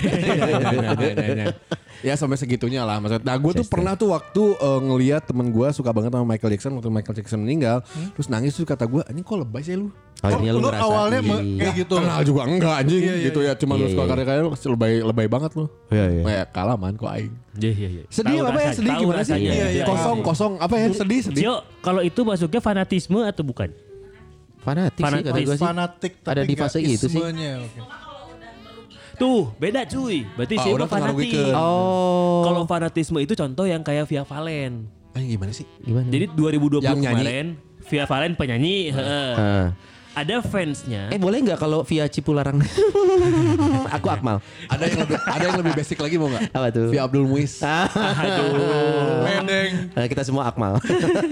Ya sampai segitunya lah maksud. Nah gue tuh pernah tuh waktu eh, ngeliat temen gue suka banget sama Michael Jackson waktu Michael Jackson meninggal, terus nangis terus kata gue, ini kok lebay sih lu? Akhirnya lu lu ngerasa. awalnya iya. kayak gitu. Kenal juga enggak anjing gitu ya, cuma lu Iya, suka iya. karya-karya lu lebay lebay banget lu. Iya, iya. Kayak kalah man kok aing. Iya, iya, iya. Sedih Tahu apa ya? Sedih gimana sih? rasanya. Iya, iya. Kosong kosong apa ya? Sedih sedih. Cio, kalau itu masuknya fanatisme atau bukan? Fanatik, sih Fanatik. kata gua sih. Fanatik tapi Ada di fase itu sih. Tuh, beda cuy. Berarti Ah, udah fanatik. Oh. Kalau fanatisme itu contoh yang kayak Via Valen. Anjing gimana sih? gimana? Jadi 2020 Yang nyanyi. kemarin Via Valen penyanyi, heeh. Ah. ada fansnya. Eh boleh nggak kalau via Cipularang? Aku Akmal. Ada yang lebih ada yang lebih basic lagi mau nggak? Apa tuh? Via Abdul Muiz. Aduh. Nah, kita semua Akmal.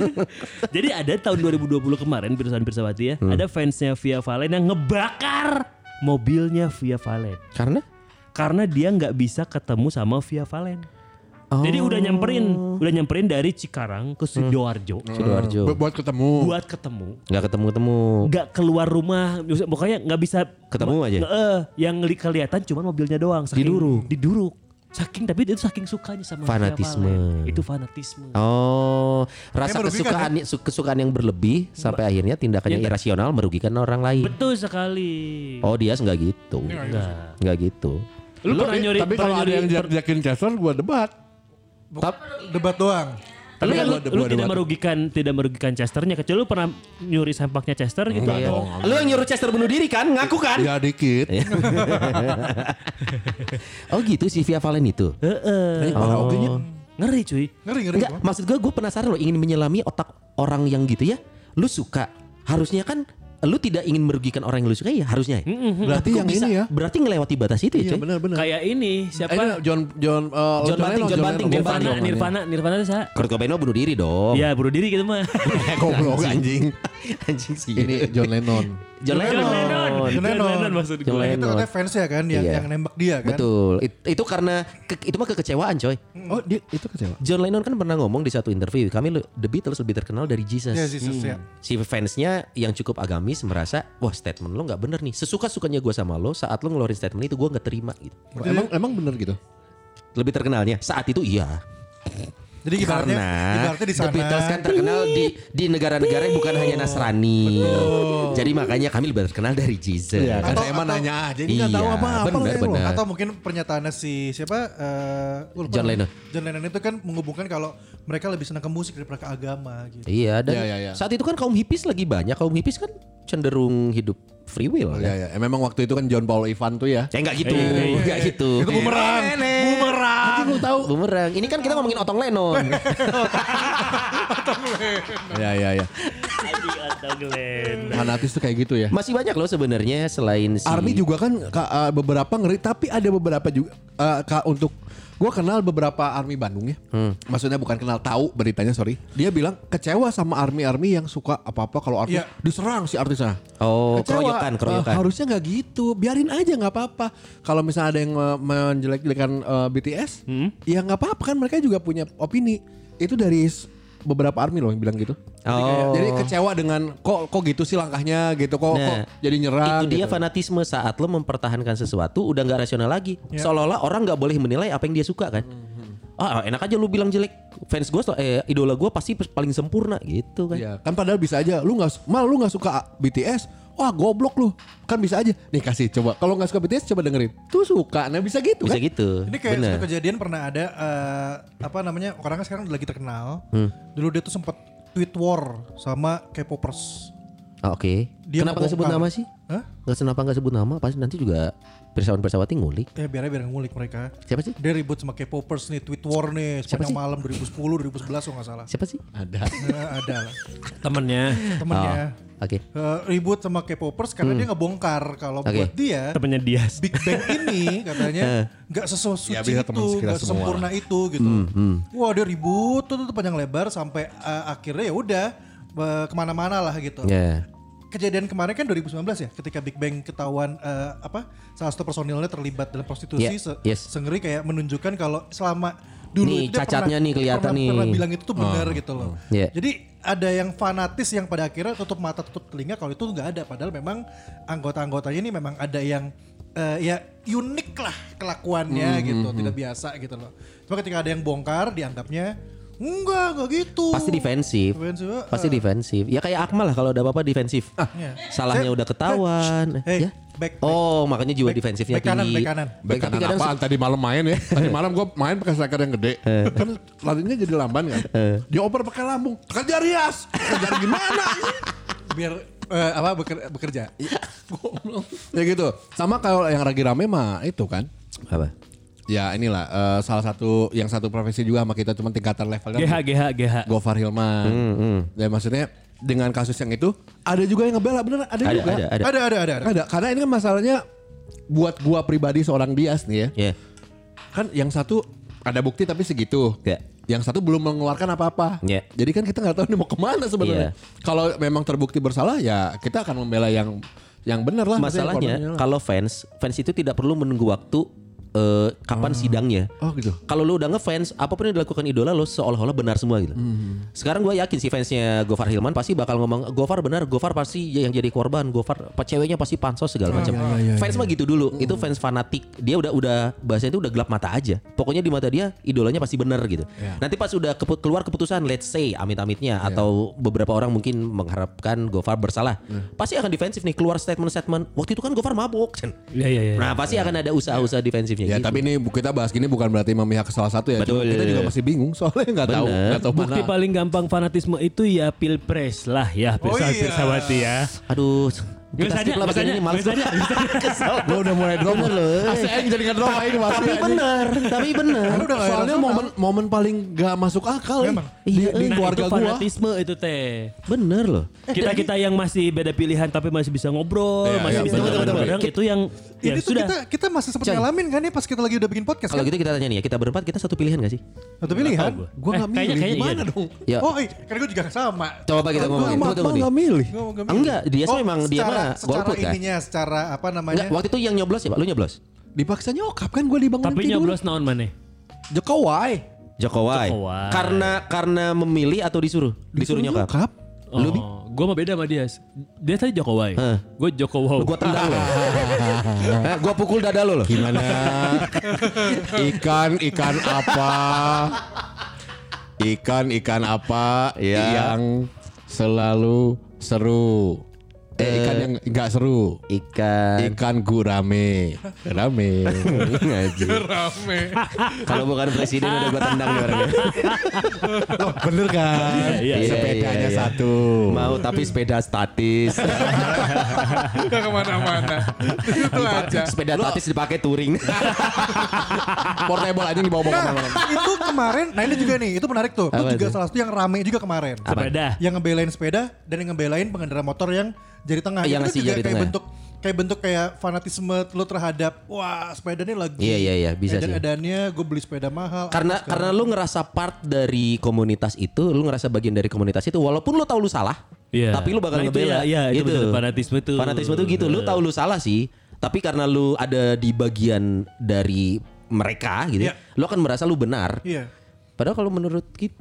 Jadi ada tahun 2020 kemarin Pirsawan Pirsawati ya, Hmm. ada fansnya Via Valen yang ngebakar mobilnya Via Valen Karena? karena dia nggak bisa ketemu sama Via Valen. Oh. Jadi udah nyamperin, udah nyamperin dari Cikarang ke Sidoarjo Hmm. Sidoarjo. Bu- Buat ketemu. buat ketemu. Nggak ketemu-ketemu. Nggak keluar rumah, pokoknya nggak bisa Ketemu aja? Eh, yang li- kelihatan cuma mobilnya doang. Saking, Diduruk. Diduruk. Saking tapi itu saking sukanya sama Fanatisme. Valen. Itu fanatisme. Oh, rasa kesukaan su- kesukaan yang berlebih sampai akhirnya tindakannya Iya. irasional merugikan orang lain. Betul sekali. Oh, dia nggak gitu. Enggak. Nggak gitu. Lu, pernah nyuri Tapi pernah kalau ada yang jakin Chester gue debat. Bukan debat doang. Tapi Tapi kan lu, lu gua- tidak merugikan tidak merugikan Chesternya kecuali lu pernah nyuri sampaknya Chester gitu. Iya. dong. Lu yang nyuruh Chester bunuh diri kan? Ngaku kan? Ya dikit. Oh gitu si Via Valen itu. Heeh. Oke nya. Ngeri cuy. Ngeri ngeri. Enggak, maksud gue gue penasaran loh ingin menyelami otak orang yang gitu ya. Lu suka. Harusnya kan lu tidak ingin merugikan orang yang lu suka ya harusnya. ya. Berarti Kok yang bisa? ini ya. Berarti ngelewati batas itu ya, Iya benar-benar. Kayak ini Eh, siapa? ini John John uh, John Banting, John Banting, John Nirvana, Banting. Nirvana, Nirvana itu saya. Kurt Cobain bunuh diri dong. Iya, bunuh diri gitu mah. Goblok anjing. Anjing sih. Ini John Lennon. John John Lennon. Lennon. John John Lennon. Lennon maksud John gue. Lennon. Itu katanya fans ya kan yang, Iya. yang nembak dia kan. Betul. It- itu karena ke- itu mah kekecewaan, coy. Oh dia itu kecewa. John Lennon kan pernah ngomong di satu interview, kami The Beatles lebih terkenal dari Jesus. Ya Jesus ya. Si fansnya yang cukup agamis merasa, wah statement lo nggak bener nih. Sesuka sukanya gue sama lo, saat lo ngeluarin statement itu gue nggak terima gitu. Emang emang bener gitu. Lebih terkenalnya saat itu iya. Jadi ibaratnya, Karena ibaratnya di The sana. Beatles kan terkenal di di negara-negara yang bukan hanya Nasrani. Jadi makanya kami lebih terkenal dari Jesus. Iya, kan Atau- saya emang atau- nanya aja ini nggak tahu Iya, apa-apa. bener, loh, bener. Atau mungkin pernyataannya si siapa? eh, lupa John. Lennon. John Lennon itu kan menghubungkan kalau mereka lebih senang ke musik daripada ke agama gitu. Iya dan Iya, iya, iya. saat itu kan kaum hippies lagi banyak. Kaum hippies kan cenderung hidup free will. Oh, kan? iya, iya. Memang waktu itu kan John Paul Ivan tuh ya. Ya enggak gitu, Iya, iya, enggak gitu. Itu bumerang. Bumerang. Lu tahu. Bumerang. Ini kan kita ngomongin Otong Lennon. Iya, iya, iya. Anjing atau Glenn. Fanatis tuh kayak gitu ya. Masih banyak loh sebenarnya selain si Army juga kan uh, beberapa ngeri tapi ada beberapa juga uh, untuk gua kenal beberapa army Bandung ya. Maksudnya bukan kenal tahu beritanya sorry. Dia bilang kecewa sama army-army yang suka apa-apa kalau artis Iya. diserang si artisnya. Oh, Kecewa. keroyokan, keroyokan. Uh, harusnya nggak gitu. Biarin aja nggak apa-apa. Kalau misalnya ada yang uh, menjelek-jelekan uh, BTS, ya nggak apa-apa kan mereka juga punya opini. Itu dari beberapa army loh yang bilang gitu. Oh. Jadi kecewa dengan kok kok gitu sih langkahnya gitu kok kok Nah, jadi nyerang itu dia gitu. fanatisme saat lo mempertahankan sesuatu udah nggak rasional lagi. Ya. Seolah-olah orang nggak boleh menilai apa yang dia suka kan. Ah enak aja lu bilang jelek fans gue eh idola gue pasti paling sempurna gitu kan. Iya, kan padahal bisa aja. Lu nggak mal lu nggak suka BTS, wah goblok lu. Kan bisa aja. Nih kasih coba. Kalau nggak suka BTS coba dengerin. Tuh suka. Nah bisa gitu Bisa kan. gitu. Ini kayak Bener. satu kejadian pernah ada eh, apa namanya orangnya sekarang udah lagi terkenal. Hmm. Dulu dia tuh sempat tweet war sama K-popers. Ah, Oke. Dia Kenapa nggak sebut nama sih? Hah? Nggak kenapa nggak sebut nama? Pasti nanti juga pirsawan-pirsawati ngulik. Ya biar biar ngulik mereka. Siapa sih? Dia ribut sama K-popers nih, tweet war nih Siapa sepanjang sih? malam 2010 2011 kalau nggak salah. Siapa sih? Ada. Nah, ada lah Temennya temennya. Oke. Eh, ribut sama K-popers karena dia ngebongkar kalau Hmm. Oke. buat dia temennya Dias. Big Bang ini katanya nggak sesuci Ya, itu, nggak sempurna itu gitu. Wah dia ribut tuh, tuh panjang lebar sampai eh, akhirnya ya udah eh, ke mana-mana lah gitu. Ya. Kejadian kemarin kan 2019 ya, ketika Big Bang ketahuan eh, apa salah satu personilnya terlibat dalam prostitusi, Yeah, se- yes. sengeri kayak menunjukkan kalau selama dulu Nih, itu cacatnya pernah- nih kelihatan pernah, nih. pernah bilang itu tuh benar gitu loh. Iya. Jadi ada yang fanatis yang pada akhirnya tutup mata tutup telinga kalau itu nggak ada padahal memang anggota-anggotanya ini memang ada yang eh, ya unik lah kelakuannya Hmm, gitu, tidak biasa gitu loh. Cuma ketika ada yang bongkar dianggapnya enggak enggak gitu. Pasti defensif. Defensif, eh. Pasti defensif. Ya kayak Akmal lah kalau ada apa-apa defensif. Iya. Salahnya Saya- udah ketahuan. Hey, ya. back, back. Oh, makanya jiwa Back- defensifnya back kanan, tinggi. back kanan. Back kanan kadang apaan tadi malam main ya. Tadi malam gue main pakai striker yang gede. kan larinya jadi lamban kan. Dia oper pakai lambung. Kerja Rias. Kerja gimana? biar eh, apa beker- bekerja. ya gitu. Sama kalau yang lagi rame mah itu kan. apa? Ya inilah eh, salah satu yang satu profesi juga sama kita cuma tingkatan levelnya. GH GH GH. Gofar Hilman. Dan maksudnya dengan kasus yang itu ada juga yang ngebela bener ada, Ada, juga. ada, ada. Ada ada ada ada. Ada, karena ini kan masalahnya buat gua pribadi seorang Dias nih ya. Ya. Kan yang satu ada bukti tapi segitu. Ya. Yang satu belum mengeluarkan apa-apa. Ya. Jadi kan kita nggak tahu ini mau ke mana sebenarnya. Iya. Kalau memang terbukti bersalah ya kita akan membela yang yang benar lah. Masalahnya lah. kalau fans, fans itu tidak perlu menunggu waktu eh, kapan sidangnya. Oh gitu. Kalau lu udah ngefans, apa pun yang dilakukan idola lo seolah-olah benar semua gitu. Hmm. Sekarang gue yakin si fansnya Gofar Hilman pasti bakal ngomong Gofar benar, Gofar pasti yang jadi korban, Gofar ceweknya pasti pansos segala macam. iya, fans mah gitu dulu, itu fans fanatik. Dia udah udah bahasanya itu udah gelap mata aja. Pokoknya di mata dia idolanya pasti benar gitu. Iya. Nanti pas udah kepu- keluar keputusan, let's say amit-amitnya atau beberapa orang mungkin mengharapkan Gofar bersalah, Iya. pasti akan defensif nih keluar statement-statement. Waktu itu kan Gofar mabuk. Iya iya iya. Nah pasti akan ada usaha-usaha defensifnya. Ya gitu. tapi ini kita bahas gini bukan berarti memihak ke salah satu ya. Cuma Betul. kita juga masih bingung soalnya nggak tahu nggak tahu Bukti mana. paling gampang fanatisme itu ya pilpres lah ya Oh pirsa iya. ya. Aduh, Gak kita skip lah ini males. Kesel. Gue udah mulai drop Bener loh. Asli aing jadi ngedrop aing masih. Tapi bener, tapi bener. Kan udah nggak Soalnya momen momen paling gak masuk akal Memang. di, Iya, di Nah, keluarga gua. fanatisme itu teh. Bener loh. Kita kita yang masih beda pilihan tapi masih bisa ngobrol, Iya, masih iya, bisa itu yang ya Ini tuh sudah. kita kita masih seperti Coy. ngalamin kan ya pas kita lagi udah bikin podcast Kalau kan? gitu kita tanya nih ya, kita berempat kita satu pilihan gak sih? Satu pilihan. Gua. Gue Eh, gak milih kayaknya- kayaknya gimana iya. dong? Ya. Oh, iya, karena gue juga sama. Coba kita ngomongin. Gue Tunggu, tunggu nih. gak milih. Enggak, dia sih Oh, memang dia secara- mah secara golput kan? ininya secara apa namanya? Enggak, waktu itu yang nyoblos ya Pak, lu nyoblos? Dipaksa nyokap kan gue dibangun Tapi nyoblos naon mana? Jokowi. Jokowi. Karena karena memilih atau disuruh? Disuruh, nyokap. Lu Bi? Oh, gue mah beda sama dia. Dia tadi Jokowi. Gue Jokowi. Gua tendang lo. Eh, gua pukul dada lo loh. Gimana? ikan, ikan apa? Ikan ikan apa Iya. yang selalu seru? Eh, ikan yang enggak seru. Ikan. Ikan gurame. Rame. Ngaji. Rame. Kalau bukan presiden udah gue tendang nih orangnya. Oh, bener kan? Iya, iya, Sepedanya iya, iya. satu. Mau tapi sepeda statis. Gak ke mana-mana. Itu aja. sepeda statis dipakai touring. Portable aja dibawa bawa Nah, ke mana-mana. itu kemarin, nah ini juga nih, itu menarik tuh. Itu juga salah satu yang rame juga kemarin. Sepeda. Yang ngebelain sepeda dan yang ngebelain pengendara motor yang jari tengah. Yang itu kan ngasih jari kayak tengah. bentuk kayak bentuk kayak fanatisme lo terhadap wah sepeda ini lagi Iya, iya, iya, bisa sih. edan-edannya gue beli sepeda mahal karena karena lu ngerasa part dari komunitas itu, lu ngerasa bagian dari komunitas itu walaupun lu tahu lu salah, Iya. tapi lu bakal Nah, itu ngebela. ya, iya, itu betul. Fanatisme itu. Fanatisme itu gitu. Lu tahu lu salah sih, tapi karena lu ada di bagian dari mereka gitu, Iya. lu akan merasa lu benar. iya Padahal kalau menurut kita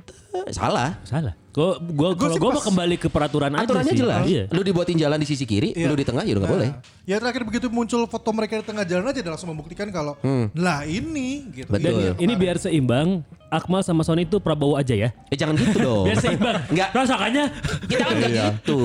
salah. Salah. Gua gua Gua gua mau kembali ke peraturan aja Aturannya sih. jelas. Iya. Lu dibuatin jalan di sisi kiri, Iya. lu di tengah ya udah nggak Nah, boleh. Ya terakhir begitu muncul foto mereka di tengah jalan aja dia langsung membuktikan kalau lah ini gitu. Betul. Dan Iya, ini biar seimbang, Akmal sama Sony itu Prabowo aja ya. Eh jangan gitu dong. Biar seimbang. Enggak. Rasakannya Kita kan nggak gitu.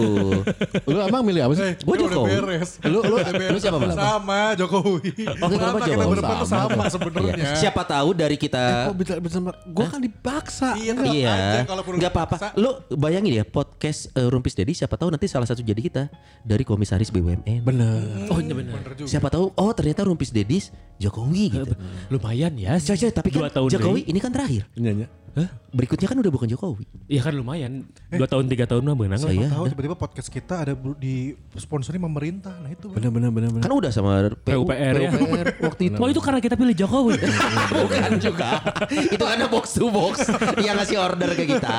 Lu emang milih apa sih? Eh, Gua udah Jokowi. beres. Lu lu Udah beres. lu siapa Mas? Sama Jokowi. Oh, kenapa kita Jokowi? berdepan tuh sama sebenarnya. Iya. Siapa tahu dari kita Kok bisa bisa gue kan dipaksa. Iya, aja Iya, nggak udah apa-apa. Lu bayangin ya podcast eh, Rumpis Dedi siapa tahu nanti salah satu jadi kita dari komisaris BUMN. Bener. Oh iya benar. Siapa tahu oh ternyata Rumpis Dedis Jokowi gitu. Lumayan ya. Coy, tapi kan Jokowi ini kan terakhir. Nyanyi. Berikutnya kan udah bukan Jokowi. Iya kan lumayan. Dua tahun tiga tahun mah benang. Saya- tahu tiba-tiba podcast kita ada di sponsori pemerintah. Nah itu. Bener bener bener. Kan udah sama PU, PUPR ya. PUPR waktu itu. Oh itu karena kita pilih Jokowi. Bukan juga. itu karena box to box yang ngasih order ke kita.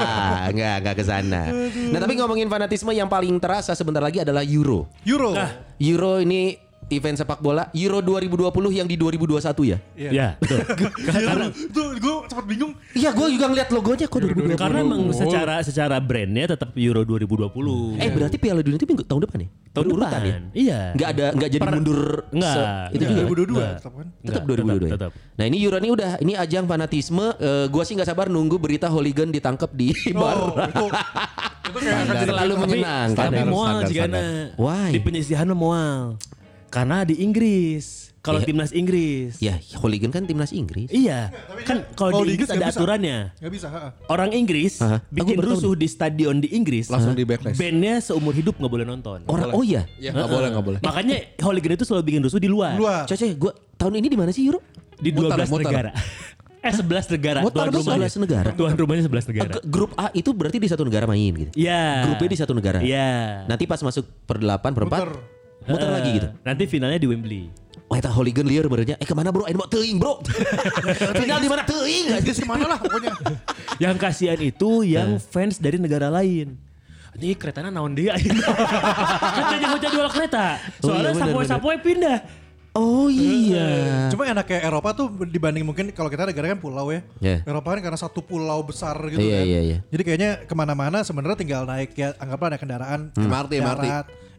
Enggak, enggak ke sana. Nah, tapi ngomongin fanatisme yang paling terasa sebentar lagi adalah Euro. Euro. Euro ini event sepak bola Euro 2020 yang di 2021 ya? ya betul. Karena tuh gue sempat bingung. Iya, gue juga ngeliat logonya kok 2020. Karena emang secara secara brandnya tetap Euro 2020. Eh berarti Piala Dunia itu minggu tahun depan ya? tahun Berurutan depan. ya? Iya. Nggak ada nggak jadi Per- mundur Enggak. se- itu Enggak. juga. 2022 Enggak. tetap kan. Tetap Enggak, 2022 ya? tetap. Nah ini Euro ini udah ini ajang fanatisme. Eh, gua sih nggak sabar nunggu berita hooligan ditangkap di Oh, bar. itu itu kayak Selalu Tapi, menyenangkan. tapi mual standar, jika. Why? di penyisihan mual. Karena di Inggris. Kalau Iya. timnas Inggris. Ya hooligan kan timnas Inggris. Iya. Kan kalau di Inggris ada bisa. aturannya. Nggak bisa. ha. Orang Inggris Aha. bikin rusuh di stadion di Inggris. Langsung di backlash. Bandnya seumur hidup nggak boleh nonton. Orang oh iya. Ya nggak boleh nggak boleh. Makanya hooligan itu selalu bikin rusuh di luar. Luar. Gua tahun ini di mana sih Euro? Di Muter, 12 muter. negara. eh 11 negara. Muter Tuan rumahnya 11 negara. Tuan rumahnya 11 negara. Eh, grup A itu berarti di satu negara main gitu. Iya. Grup B di satu negara. Iya. Nanti pas masuk per 8 per 4 Muter. Eh, lagi gitu. Nanti finalnya di Wembley. Wah, eta hooligan liar benernya. Eh ke mana bro? Ayo mau teuing bro. Final di mana teuing? Inggris ke mana lah pokoknya. Yang kasihan itu yang fans dari negara lain. Ini keretanya naon dia Katanya mau jual kereta. Oh iya, Soalnya bener, sapoe-sapoe pindah. Oh iya. Cuma enak kayak Eropa tuh dibanding mungkin kalau kita negara kan pulau ya. Iya. Eropa kan karena satu pulau besar gitu Iya, kan. iya, iya. Jadi kayaknya ke mana-mana sebenarnya tinggal naik ya anggaplah naik kendaraan. MRT, MRT.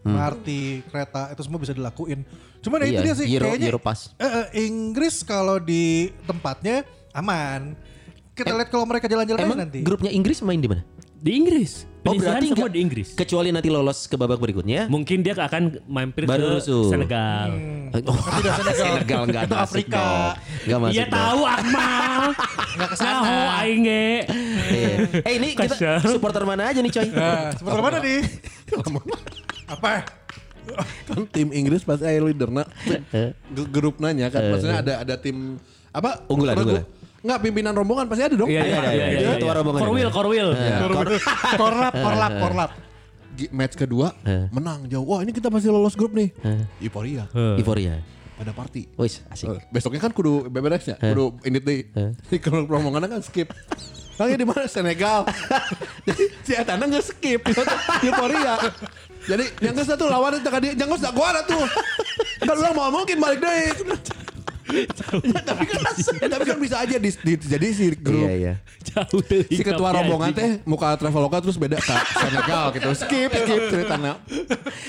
MRT, kereta itu semua bisa dilakuin. Cuma nah itu Iya, dia sih Euro- kayaknya Europass. eh, eh, Inggris kalau di tempatnya aman. Kita lihat kalau mereka jalan-jalan nanti. grupnya Inggris main di mana? Di Inggris. Oh berarti semua di Inggris. Kecuali nanti lolos ke babak berikutnya. Mungkin dia akan mampir Baru ke rusuh. Senegal. Oh, Tidak Senegal. Senegal enggak Itu masuk Afrika. Enggak masuk. Iya tahu Akmal. Nggak ke sana. Nah, aing ge. Iya. Eh ini kita supporter mana aja nih coy? Nah, sebentar mana nih? Apa? kan tim Inggris pasti aya leaderna G- grup nanya kan maksudnya ada ada tim apa? Unggulan, unggulan. Enggak pimpinan rombongan pasti ada dong. Iya iya iya iya. Ketua rombongan. Korwil, Korwil. korlap, korlap, korlap. Gi- match kedua Eh. menang jauh. Wah ini kita pasti lolos grup nih. Euforia. Euforia. pada party. Wis asik. Eh, besoknya kan kudu beberesnya kudu ini di di kalau rombongan kan skip Lagi di mana Senegal. Jadi si Etana nggak skip. Euforia. Jadi yang ke satu lawan itu tadi jangan usah gua ada tuh. Kan orang mau mungkin balik deh. Ya, tapi kan tapi kan bisa aja di, di- jadi si grup Iya iya. Jauh dari si ketua rombongan teh muka traveloka terus beda ke Senegal gitu. Skip skip ceritanya.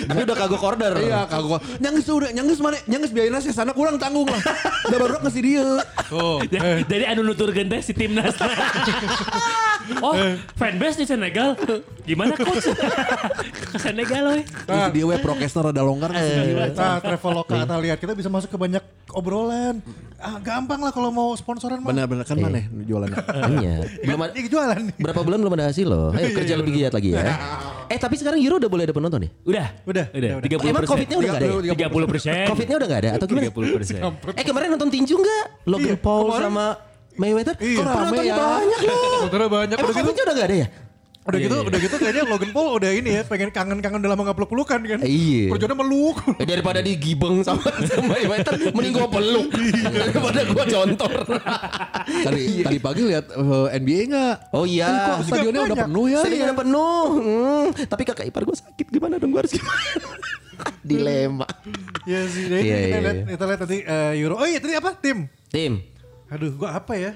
Tapi udah kagok order. Iya kagak. Nyangges udah nyangges mana? Nyangges biayanya sih sana kurang tanggung lah. Udah baru ngasih dia. Oh, Ya, Jadi anu nuturkeun teh si timnas. Oh, fanbase di Senegal. Gimana coach? Ke Senegal we. Terus dia we prokesnya rada longgar nggak sih? Nah, Traveloka atau lihat kita bisa masuk ke banyak obrolan. Ah, gampang lah kalau mau sponsoran mah. Benar-benar kan mana jualannya? Hanya. Belum ada, jualan nih. berapa bulan belum ada hasil loh. Ayo kerja lebih giat lagi ya. Eh tapi sekarang Euro udah boleh ada penonton ya? Udah, Udah, udah. udah, udah. 30 Emang Covidnya udah gak ada ya? Tiga puluh persen. Covidnya udah gak ada atau gimana? 30 persen. Eh kemarin nonton tinju nggak? Logan Iya, Paul kemarin. sama Mayweather? Iya. Penontonnya ya. banyak loh. Penontonnya banyak. Emang gitu, Covidnya udah gak ada ya? Udah Iya, gitu, iya. udah gitu kayaknya Logan Paul udah ini ya, pengen kangen-kangen udah lama gak peluk-pelukan kan. Iya. Perjuangannya meluk. Eh, daripada digibeng sama, sama Mayweather, mending gua peluk. daripada gua contor. Tadi tadi pagi lihat eh, NBA nggak? Oh iya. Kok stadionnya udah penuh ya? Stadionnya udah penuh. Hmm, tapi kakak ipar gue sakit gimana dong gue harus gimana? Dilema. Iya sih, jadi Iya, kita iya, lihat iya. kita lihat tadi eh, Euro. Oh iya tadi apa? Tim. Tim. Aduh, gua apa ya?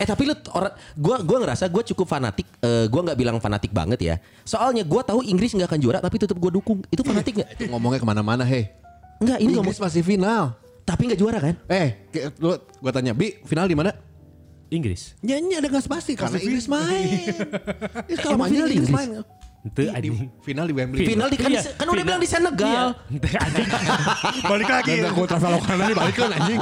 Eh tapi lu orang gua gua ngerasa gua cukup fanatik. Eh gua nggak bilang fanatik banget ya. Soalnya gua tahu Inggris nggak akan juara tapi tetap gua dukung. Itu fanatik nggak? Itu ngomongnya ke mana-mana, hei. Enggak, ini ngomong Inggris masih final. tapi nggak juara kan? Eh, lu gua tanya, Bi, final di mana? Inggris. Nyanyi ada nggak pasti karena Inggris main. Ya, kalau Emang main final di Inggris Inggris? main. Itu Di, anjing. final di Wembley. Final di kan, Iya, kan udah bilang di Senegal. Iya. Anjing. Balik lagi. Aku traveloka nanti balik kan anjing.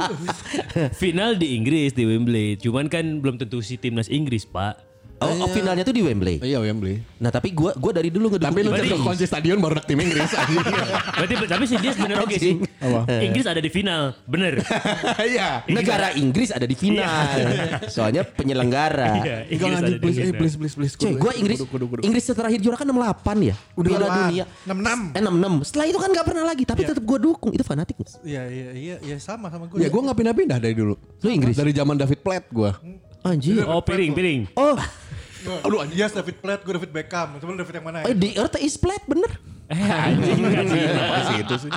Final di Inggris di Wembley. Cuman kan belum tentu si timnas Inggris, Pak. Oh, oh, finalnya tuh di Wembley. Iya Wembley. Nah tapi gua gua dari dulu ngedukung Tapi lu cek kunci stadion baru tim Inggris anjing. Berarti tapi si dia bener oke sih. Apa? Inggris ada di final, bener. Iya. Negara Inggris ada di final. Soalnya penyelenggara. Iya, Enggak Inggris ada anjing di please, eh, final. please, please, please. Cek, gue Inggris Kudu, kudu, kudu. Inggris terakhir juara kan 68 ya. Udah Piala lama. dunia. 66. Eh 66. Setelah itu kan gak pernah lagi, tapi tetap gue dukung. Itu fanatik? Iya, iya, iya, iya sama sama gue. Ya gue gak pindah-pindah dari dulu. Lu Inggris? Dari zaman David Platt gue. Anjir. Oh, piring, piring. Oh, Aduh, anjing. Yes, David Platt, gue David Beckham. Coba lu David yang mana eh, ya? the earth is flat bener. Eh, anjing enggak sih. Itu sih.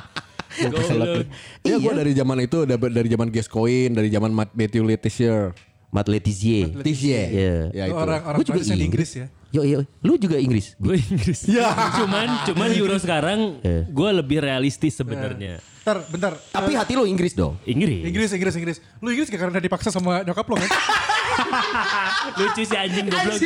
Goblok. Ya gue Iya. dari zaman itu dari dari zaman Gascoigne, dari zaman Matt Matthew Letizier. Matt Letizier. Letizier. Iya. Ya Itu itu. orang orang Gua juga di Inggris. Inggris ya. Yo, yo, lu juga Inggris. Gue Inggris. Ya. Cuman cuman Euro sekarang Eh. gue lebih realistis sebenarnya. Bentar, bentar. Tapi hati lu Inggris dong. Inggris. Inggris, Inggris, Inggris. Lu Inggris gak karena dipaksa sama nyokap lo kan? Lucu sih anjing goblok.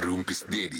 Rumpis Dedis.